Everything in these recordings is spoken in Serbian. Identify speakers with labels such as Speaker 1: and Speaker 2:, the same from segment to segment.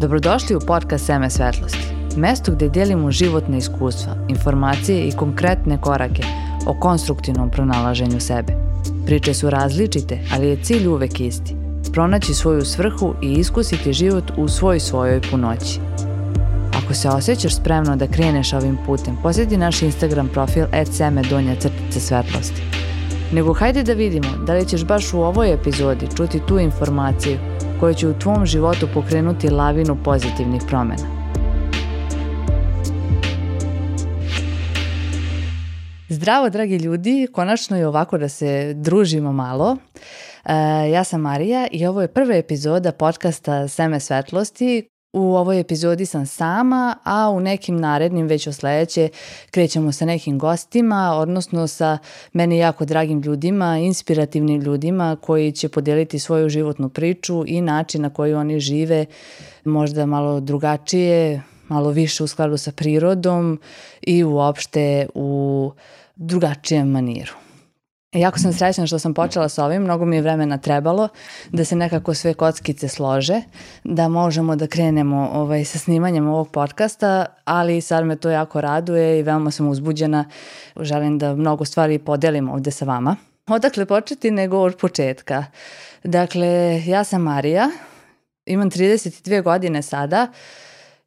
Speaker 1: Dobrodošli u podcast Seme svetlosti, mesto gde delimo životne iskustva, informacije i konkretne korake o konstruktivnom pronalaženju sebe. Priče su različite, ali je cilj uvek isti. Pronaći svoju svrhu i iskusiti život u svoj svojoj punoći. Ako se osjećaš spremno da kreneš ovim putem, posjeti naš Instagram profil seme donja crtice svetlosti. Nego hajde da vidimo da li ćeš baš u ovoj epizodi čuti tu informaciju koja će u tvom životu pokrenuti lavinu pozitivnih promena. Zdravo, dragi ljudi, konačno je ovako da se družimo malo. E, ja sam Marija i ovo je prva epizoda podcasta Seme svetlosti U ovoj epizodi sam sama, a u nekim narednim već o sledeće krećemo sa nekim gostima, odnosno sa meni jako dragim ljudima, inspirativnim ljudima koji će podeliti svoju životnu priču i način na koji oni žive možda malo drugačije, malo više u skladu sa prirodom i uopšte u drugačijem maniru. Jako sam srećna što sam počela sa ovim, mnogo mi je vremena trebalo da se nekako sve kockice slože, da možemo da krenemo ovaj, sa snimanjem ovog podcasta, ali sad me to jako raduje i veoma sam uzbuđena. Želim da mnogo stvari podelim ovde sa vama. Odakle početi nego od početka. Dakle, ja sam Marija, imam 32 godine sada,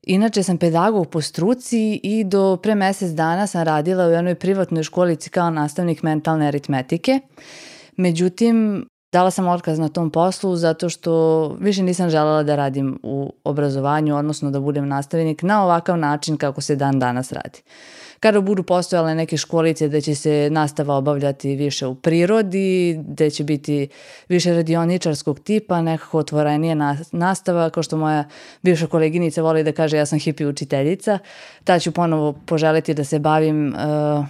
Speaker 1: Inače sam pedagog po struci i do pre mesec dana sam radila u jednoj privatnoj školici kao nastavnik mentalne aritmetike. Međutim, dala sam otkaz na tom poslu zato što više nisam želela da radim u obrazovanju, odnosno da budem nastavnik na ovakav način kako se dan danas radi. Kada budu postojale neke školice da će se nastava obavljati više u prirodi, da će biti više radioničarskog tipa, nekako otvorenije nastava, kao što moja bivša koleginica voli da kaže ja sam hipi učiteljica, ta ću ponovo poželiti da se bavim uh,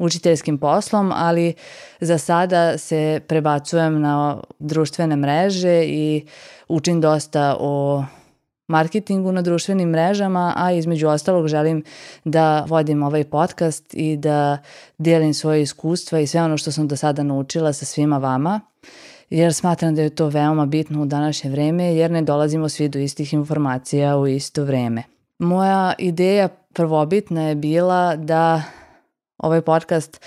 Speaker 1: učiteljskim poslom, ali za sada se prebacujem na društvene mreže i učim dosta o marketingu na društvenim mrežama, a između ostalog želim da vodim ovaj podcast i da dijelim svoje iskustva i sve ono što sam do sada naučila sa svima vama, jer smatram da je to veoma bitno u današnje vreme, jer ne dolazimo svi do istih informacija u isto vreme. Moja ideja prvobitna je bila da ovaj podcast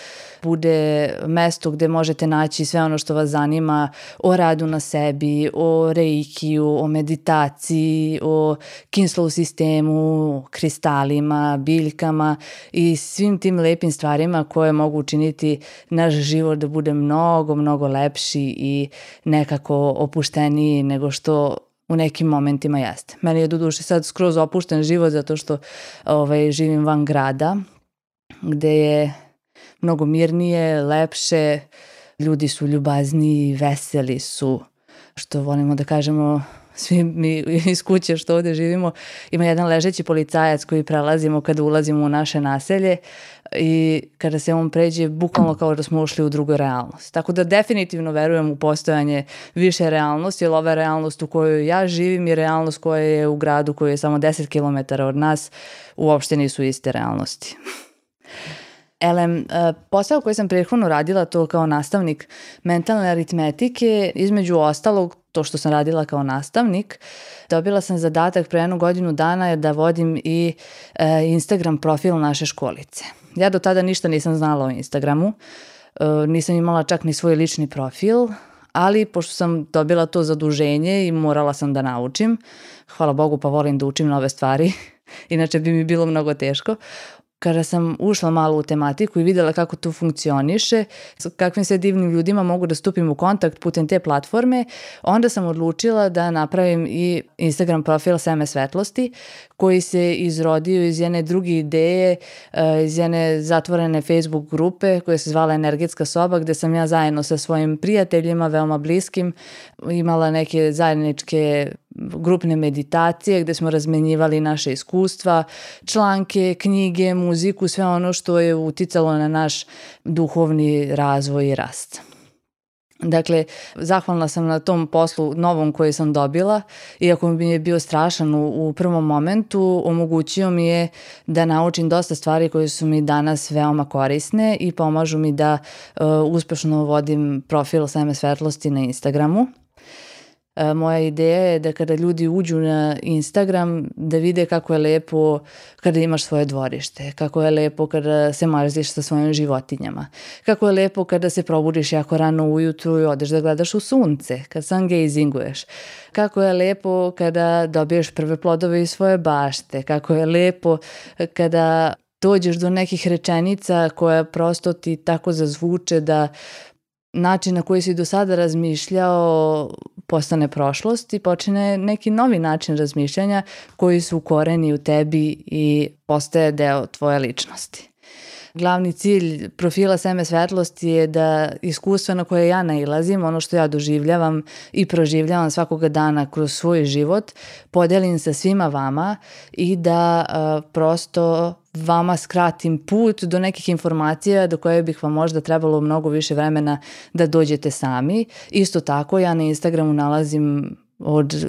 Speaker 1: bude mesto gde možete naći sve ono što vas zanima o radu na sebi, o reikiju, o meditaciji, o kinslow sistemu, o kristalima, biljkama i svim tim lepim stvarima koje mogu učiniti naš život da bude mnogo, mnogo lepši i nekako opušteniji nego što u nekim momentima jeste. Meni je do duše sad skroz opušten život zato što ovaj, živim van grada gde je mnogo mirnije, lepše, ljudi su ljubazniji, veseli su, što volimo da kažemo svi mi iz kuće što ovde živimo, ima jedan ležeći policajac koji prelazimo kada ulazimo u naše naselje i kada se on pređe, bukvalno kao da smo ušli u drugu realnost. Tako da definitivno verujem u postojanje više realnosti, jer ova realnost u kojoj ja živim i realnost koja je u gradu koji je samo 10 km od nas uopšte nisu iste realnosti. Elem, e, posao koji sam prethodno radila to kao nastavnik mentalne aritmetike, između ostalog to što sam radila kao nastavnik, dobila sam zadatak pre jednu godinu dana da vodim i e, Instagram profil naše školice. Ja do tada ništa nisam znala o Instagramu, e, nisam imala čak ni svoj lični profil, ali pošto sam dobila to zaduženje i morala sam da naučim, hvala Bogu pa volim da učim nove stvari, inače bi mi bilo mnogo teško, kada sam ušla malo u tematiku i videla kako to funkcioniše, s kakvim sve divnim ljudima mogu da stupim u kontakt putem te platforme, onda sam odlučila da napravim i Instagram profil Seme svetlosti, koji se izrodio iz jedne druge ideje, eh, iz jedne zatvorene Facebook grupe koja se zvala Energetska soba, gde sam ja zajedno sa svojim prijateljima, veoma bliskim, imala neke zajedničke grupne meditacije gde smo razmenjivali naše iskustva, članke, knjige, muziku, sve ono što je uticalo na naš duhovni razvoj i rast. Dakle, zahvalna sam na tom poslu novom koji sam dobila, iako mi je bio strašan u, u prvom momentu, omogućio mi je da naučim dosta stvari koje su mi danas veoma korisne i pomažu mi da uh, uspešno vodim profil Seme svetlosti na Instagramu. E, moja ideja je da kada ljudi uđu na Instagram da vide kako je lepo kada imaš svoje dvorište, kako je lepo kada se marziš sa svojim životinjama, kako je lepo kada se probudiš jako rano ujutru i odeš da gledaš u sunce, kad gazinguješ, kako je lepo kada dobiješ prve plodove iz svoje bašte, kako je lepo kada dođeš do nekih rečenica koja prosto ti tako zazvuče da način na koji si do sada razmišljao postane prošlost i počine neki novi način razmišljanja koji su koreni u tebi i postaje deo tvoje ličnosti. Glavni cilj profila Seme svetlosti je da iskustva na koje ja nailazim, ono što ja doživljavam i proživljavam svakoga dana kroz svoj život, podelim sa svima vama i da uh, prosto vama skratim put do nekih informacija do koje bih vam možda trebalo mnogo više vremena da dođete sami. Isto tako ja na Instagramu nalazim od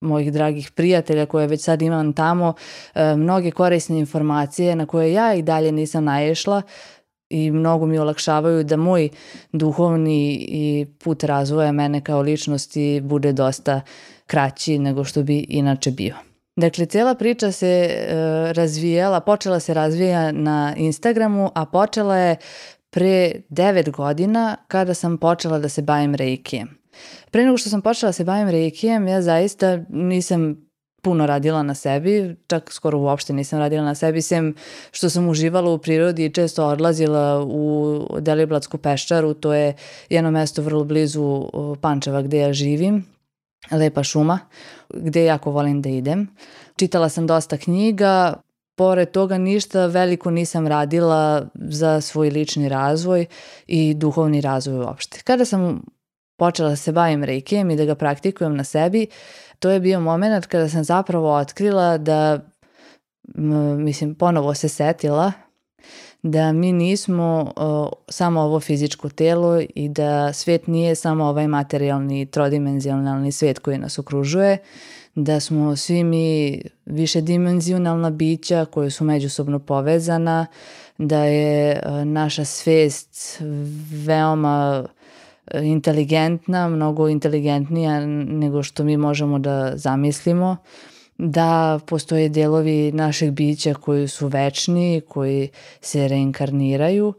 Speaker 1: mojih dragih prijatelja koje već sad imam tamo e, mnoge korisne informacije na koje ja i dalje nisam naješla i mnogo mi olakšavaju da moj duhovni i put razvoja mene kao ličnosti bude dosta kraći nego što bi inače bio. Dakle, cijela priča se e, razvijala, počela se razvija na Instagramu, a počela je pre 9 godina kada sam počela da se bavim reikijem. Pre nego što sam počela da se bavim reikijem, ja zaista nisam puno radila na sebi, čak skoro uopšte nisam radila na sebi, sem što sam uživala u prirodi i često odlazila u Deliblatsku peščaru, to je jedno mesto vrlo blizu Pančeva gde ja živim, lepa šuma, gde jako volim da idem. Čitala sam dosta knjiga, pored toga ništa veliko nisam radila za svoj lični razvoj i duhovni razvoj uopšte. Kada sam počela da se bavim reikijem i da ga praktikujem na sebi, to je bio moment kada sam zapravo otkrila da, mislim, ponovo se setila da mi nismo uh, samo ovo fizičko telo i da svet nije samo ovaj materijalni, trodimenzionalni svet koji nas okružuje, da smo svi mi višedimenzionalna bića koje su međusobno povezana, da je uh, naša svest veoma inteligentna, mnogo inteligentnija nego što mi možemo da zamislimo, da postoje delovi našeg bića koji su večni, koji se reinkarniraju.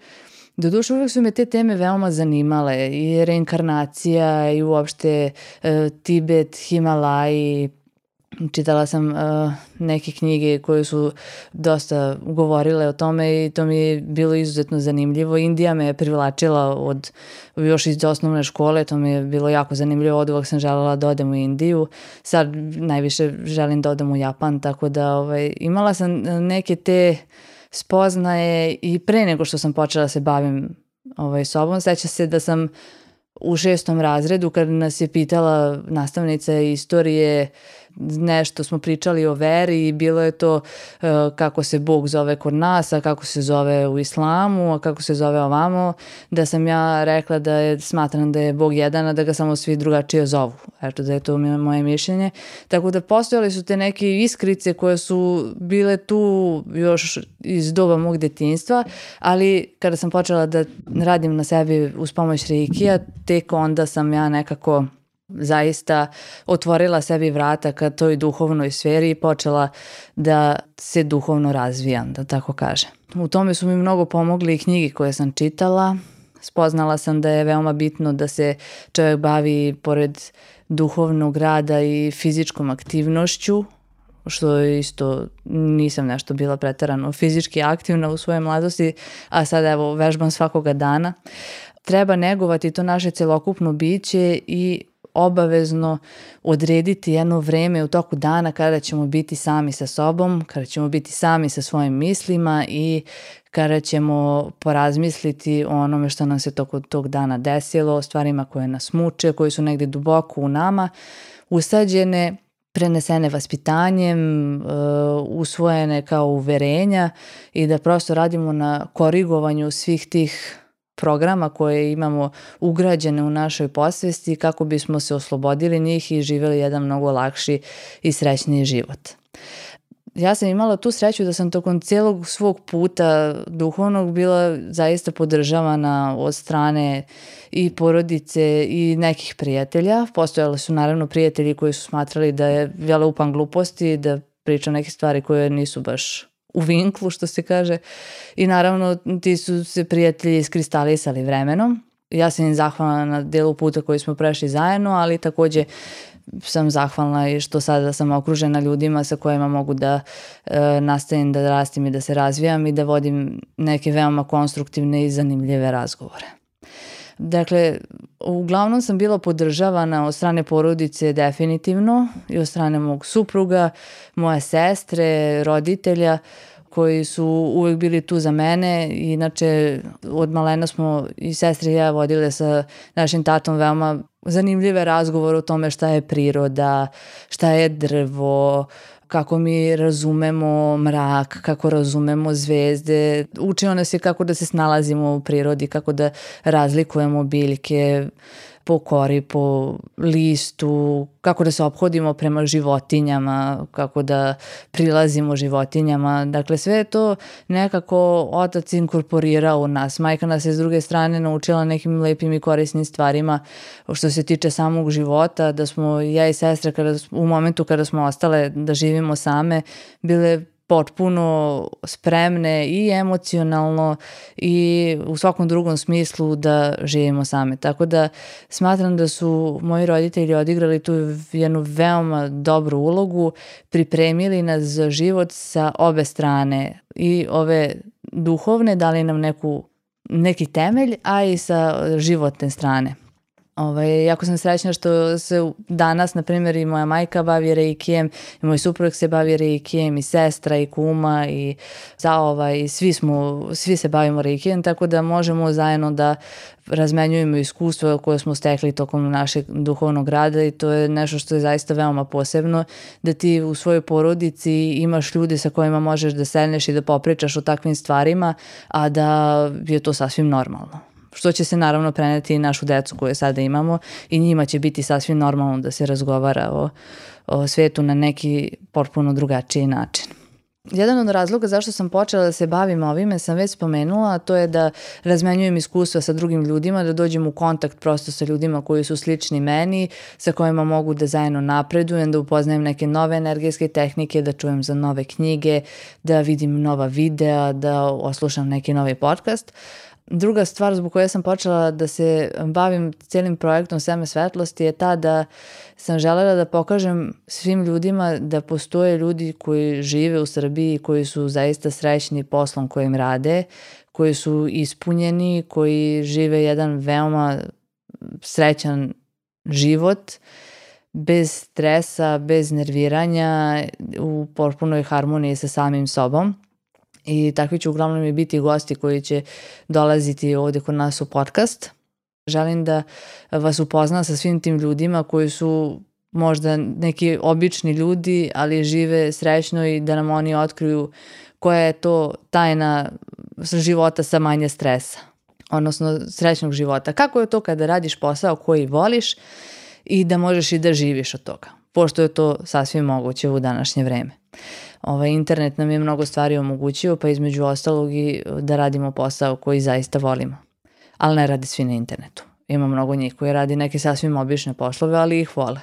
Speaker 1: Doduše uvek su me te teme veoma zanimale i reinkarnacija i uopšte e, Tibet, Himalaji, čitala sam uh, neke knjige koje su dosta govorile o tome i to mi je bilo izuzetno zanimljivo. Indija me je privlačila od još iz osnovne škole, to mi je bilo jako zanimljivo. Od uvek sam želela da odem u Indiju. Sad najviše želim da odem u Japan, tako da ovaj, imala sam neke te spoznaje i pre nego što sam počela da se bavim ovaj, sobom. Seća se da sam u šestom razredu kad nas je pitala nastavnica istorije uh, nešto smo pričali o veri i bilo je to uh, kako se Bog zove kod nas, a kako se zove u islamu, a kako se zove ovamo, da sam ja rekla da je, smatram da je Bog jedan, a da ga samo svi drugačije zovu. Eto da je to moje mišljenje. Tako da postojali su te neke iskrice koje su bile tu još iz doba mog detinstva, ali kada sam počela da radim na sebi uz pomoć Reikija, tek onda sam ja nekako zaista otvorila sebi vrata ka toj duhovnoj sferi i počela da se duhovno razvijam, da tako kažem. U tome su mi mnogo pomogli i knjigi koje sam čitala. Spoznala sam da je veoma bitno da se čovjek bavi pored duhovnog rada i fizičkom aktivnošću, što isto nisam nešto bila pretarano fizički aktivna u svojoj mladosti, a sad evo vežbam svakoga dana. Treba negovati to naše celokupno biće i obavezno odrediti jedno vreme u toku dana kada ćemo biti sami sa sobom, kada ćemo biti sami sa svojim mislima i kada ćemo porazmisliti o onome što nam se toko tog dana desilo, o stvarima koje nas muče, koji su negde duboko u nama, usađene prenesene vaspitanjem, uh, usvojene kao uverenja i da prosto radimo na korigovanju svih tih programa koje imamo ugrađene u našoj posvesti kako bismo se oslobodili njih i živeli jedan mnogo lakši i srećniji život. ja sam imala tu sreću da sam tokom celog svog puta duhovnog bila zaista podržavana od strane i porodice i nekih prijatelja. Postojali su naravno prijatelji koji su smatrali da je ja lupam gluposti, da pričam neke stvari koje nisu baš u vinklu, što se kaže. I naravno ti su se prijatelji iskristalisali vremenom. Ja sam im zahvalna na delu puta koji smo prešli zajedno, ali takođe sam zahvalna i što sada sam okružena ljudima sa kojima mogu da e, nastavim da rastim i da se razvijam i da vodim neke veoma konstruktivne i zanimljive razgovore. Dakle, uglavnom sam bila podržavana od strane porodice definitivno i od strane mog supruga, moje sestre, roditelja koji su uvek bili tu za mene. Inače, od malena smo i sestre i ja vodile sa našim tatom veoma zanimljive razgovore o tome šta je priroda, šta je drvo, kako mi razumemo mrak, kako razumemo zvezde. Učio nas je kako da se snalazimo u prirodi, kako da razlikujemo biljke, po kori, po listu, kako da se obhodimo prema životinjama, kako da prilazimo životinjama. Dakle, sve je to nekako otac inkorporirao u nas. Majka nas je s druge strane naučila nekim lepim i korisnim stvarima što se tiče samog života, da smo ja i sestra kada, u momentu kada smo ostale da živimo same, bile potpuno spremne i emocionalno i u svakom drugom smislu da živimo same. Tako da smatram da su moji roditelji odigrali tu jednu veoma dobru ulogu, pripremili nas za život sa obe strane i ove duhovne, dali nam neku, neki temelj, a i sa životne strane. Ovaj, jako sam srećna što se danas, na primjer, i moja majka bavi reikijem, i moj suprug se bavi reikijem, i sestra, i kuma, i zaova, i svi, smo, svi se bavimo reikijem, tako da možemo zajedno da razmenjujemo iskustvo koje smo stekli tokom našeg duhovnog rada i to je nešto što je zaista veoma posebno, da ti u svojoj porodici imaš ljude sa kojima možeš da sedneš i da popričaš o takvim stvarima, a da je to sasvim normalno što će se naravno preneti našu decu koju sada imamo i njima će biti sasvim normalno da se razgovara o, o svetu na neki potpuno drugačiji način. Jedan od razloga zašto sam počela da se bavim ovime sam već spomenula, a to je da razmenjujem iskustva sa drugim ljudima, da dođem u kontakt prosto sa ljudima koji su slični meni, sa kojima mogu da zajedno napredujem, da upoznajem neke nove energetske tehnike, da čujem za nove knjige, da vidim nova videa, da oslušam neki novi podcast. Druga stvar zbog koje sam počela da se bavim celim projektom Seme svetlosti je ta da sam želela da pokažem svim ljudima da postoje ljudi koji žive u Srbiji, koji su zaista srećni poslom kojim rade, koji su ispunjeni, koji žive jedan veoma srećan život bez stresa, bez nerviranja, u potpunoj harmoniji sa samim sobom. I takvi će uglavnom i biti gosti koji će dolaziti ovde kod nas u podcast. Želim da vas upoznam sa svim tim ljudima koji su možda neki obični ljudi, ali žive srećno i da nam oni otkriju koja je to tajna života sa manje stresa, odnosno srećnog života. Kako je to kada radiš posao koji voliš i da možeš i da živiš od toga, pošto je to sasvim moguće u današnje vreme. Ovaj, internet nam je mnogo stvari omogućio, pa između ostalog i da radimo posao koji zaista volimo. Ali ne radi svi na internetu. Ima mnogo njih koji radi neke sasvim obične poslove, ali ih vole.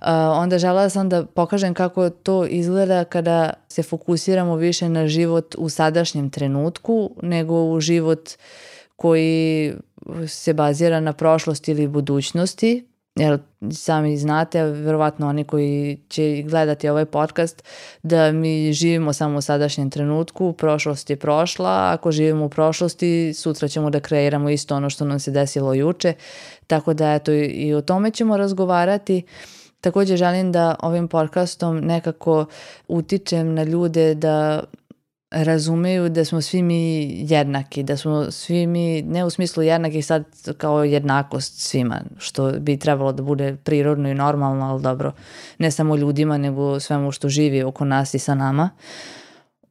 Speaker 1: Uh, onda žela sam da pokažem kako to izgleda kada se fokusiramo više na život u sadašnjem trenutku nego u život koji se bazira na prošlosti ili budućnosti, jer sami znate, verovatno oni koji će gledati ovaj podcast, da mi živimo samo u sadašnjem trenutku, prošlost je prošla, ako živimo u prošlosti, sutra ćemo da kreiramo isto ono što nam se desilo juče, tako da eto i o tome ćemo razgovarati. Takođe želim da ovim podcastom nekako utičem na ljude da razumeju da smo svi mi jednaki, da smo svi mi, ne u smislu jednaki sad kao jednakost svima, što bi trebalo da bude prirodno i normalno, ali dobro, ne samo ljudima, nego svemu što živi oko nas i sa nama,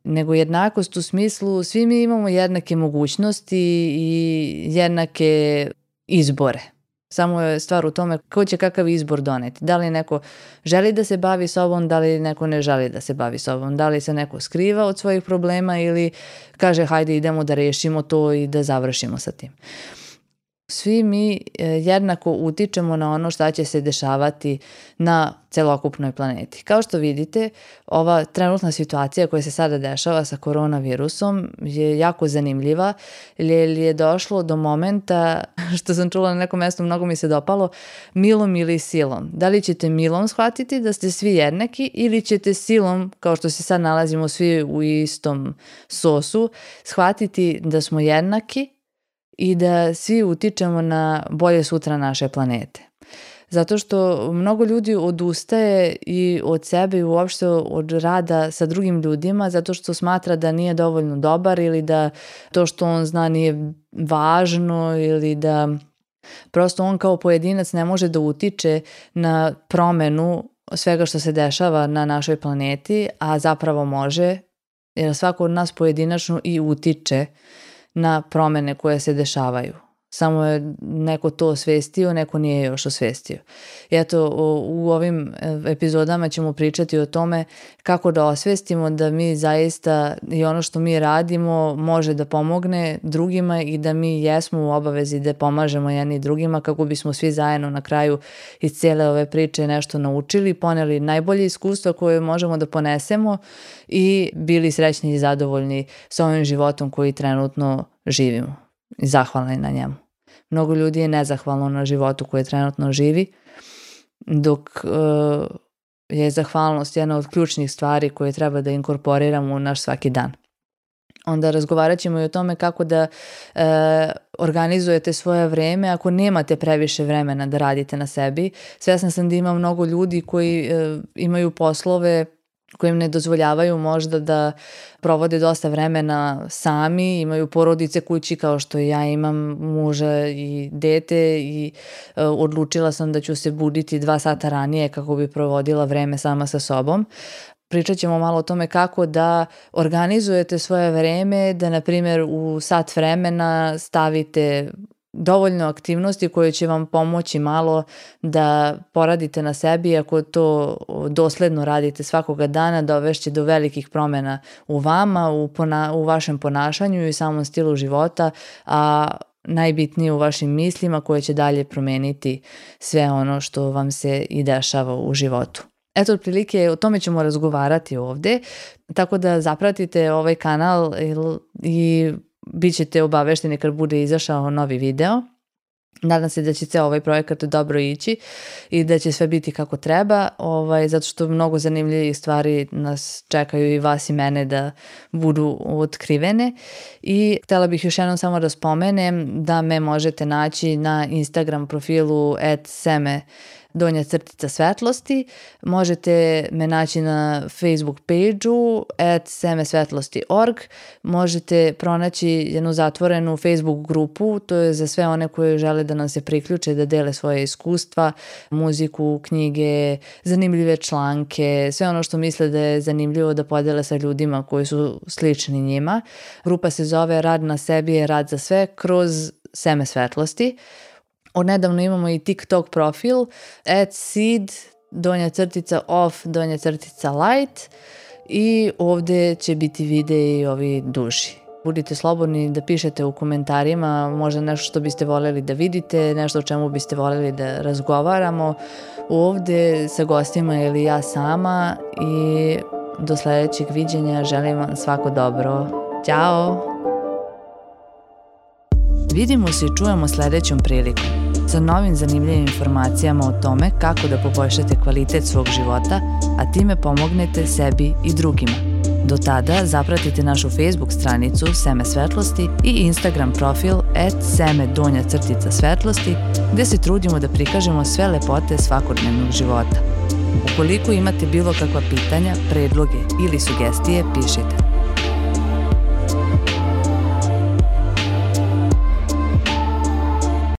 Speaker 1: nego jednakost u smislu svi mi imamo jednake mogućnosti i jednake izbore. Samo je stvar u tome ko će kakav izbor doneti. Da li neko želi da se bavi sobom, da li neko ne želi da se bavi sobom. Da li se neko skriva od svojih problema ili kaže hajde idemo da rešimo to i da završimo sa tim. Svi mi e, jednako utičemo na ono šta će se dešavati na celokupnoj planeti. Kao što vidite, ova trenutna situacija koja se sada dešava sa koronavirusom je jako zanimljiva, jer je došlo do momenta, što sam čula na nekom mestu, mnogo mi se dopalo, milom ili silom. Da li ćete milom shvatiti da ste svi jednaki ili ćete silom, kao što se sad nalazimo svi u istom sosu, shvatiti da smo jednaki i da svi utičemo na bolje sutra naše planete. Zato što mnogo ljudi odustaje i od sebe i uopšte od rada sa drugim ljudima zato što smatra da nije dovoljno dobar ili da to što on zna nije važno ili da prosto on kao pojedinac ne može da utiče na promenu svega što se dešava na našoj planeti, a zapravo može, jer svako od nas pojedinačno i utiče na promene koje se dešavaju. Samo je neko to osvestio, neko nije još osvestio. I eto, u ovim e, epizodama ćemo pričati o tome kako da osvestimo da mi zaista i ono što mi radimo može da pomogne drugima i da mi jesmo u obavezi da pomažemo jedni drugima kako bismo svi zajedno na kraju iz cijele ove priče nešto naučili, poneli najbolje iskustva koje možemo da ponesemo i bili srećni i zadovoljni sa ovim životom koji trenutno živimo zahvalni na njemu. Mnogo ljudi je nezahvalno na životu koje trenutno živi, dok uh, je zahvalnost jedna od ključnih stvari koje treba da inkorporiramo u naš svaki dan. Onda razgovarat ćemo i o tome kako da e, organizujete svoje vreme ako nemate previše vremena da radite na sebi. Svesna sam da ima mnogo ljudi koji e, imaju poslove koji im ne dozvoljavaju možda da provode dosta vremena sami, imaju porodice kući kao što ja imam muža i dete i e, odlučila sam da ću se buditi dva sata ranije kako bi provodila vreme sama sa sobom. Pričat ćemo malo o tome kako da organizujete svoje vreme, da na primjer u sat vremena stavite dovoljno aktivnosti koje će vam pomoći malo da poradite na sebi ako to dosledno radite svakoga dana dovešće do velikih promena u vama, u, pona, u vašem ponašanju i samom stilu života, a najbitnije u vašim mislima koje će dalje promeniti sve ono što vam se i dešava u životu. Eto, otprilike o tome ćemo razgovarati ovde, tako da zapratite ovaj kanal i bit ćete obavešteni kad bude izašao novi video. Nadam se da će ceo ovaj projekat dobro ići i da će sve biti kako treba, ovaj, zato što mnogo zanimljivih stvari nas čekaju i vas i mene da budu otkrivene. I htela bih još jednom samo da spomenem da me možete naći na Instagram profilu at seme donja crtica svetlosti. Možete me naći na Facebook page-u at semesvetlosti.org. Možete pronaći jednu zatvorenu Facebook grupu, to je za sve one koje žele da nam se priključe, da dele svoje iskustva, muziku, knjige, zanimljive članke, sve ono što misle da je zanimljivo da podele sa ljudima koji su slični njima. Grupa se zove Rad na sebi je rad za sve kroz seme svetlosti. Od nedavno imamo i TikTok profil at seed donja crtica off donja crtica light i ovde će biti videi ovi duži. Budite slobodni da pišete u komentarima možda nešto što biste voljeli da vidite, nešto o čemu biste voljeli da razgovaramo ovde sa gostima ili ja sama i do sledećeg viđenja želim vam svako dobro. Ćao! Vidimo se i čujemo sledećom prilikom sa novim zanimljivim informacijama o tome kako da poboljšate kvalitet svog života, a time pomognete sebi i drugima. Do tada zapratite našu Facebook stranicu Seme Svetlosti i Instagram profil at seme donja crtica svetlosti gde se trudimo da prikažemo sve lepote svakodnevnog života. Ukoliko imate bilo kakva pitanja, predloge ili sugestije, pišite.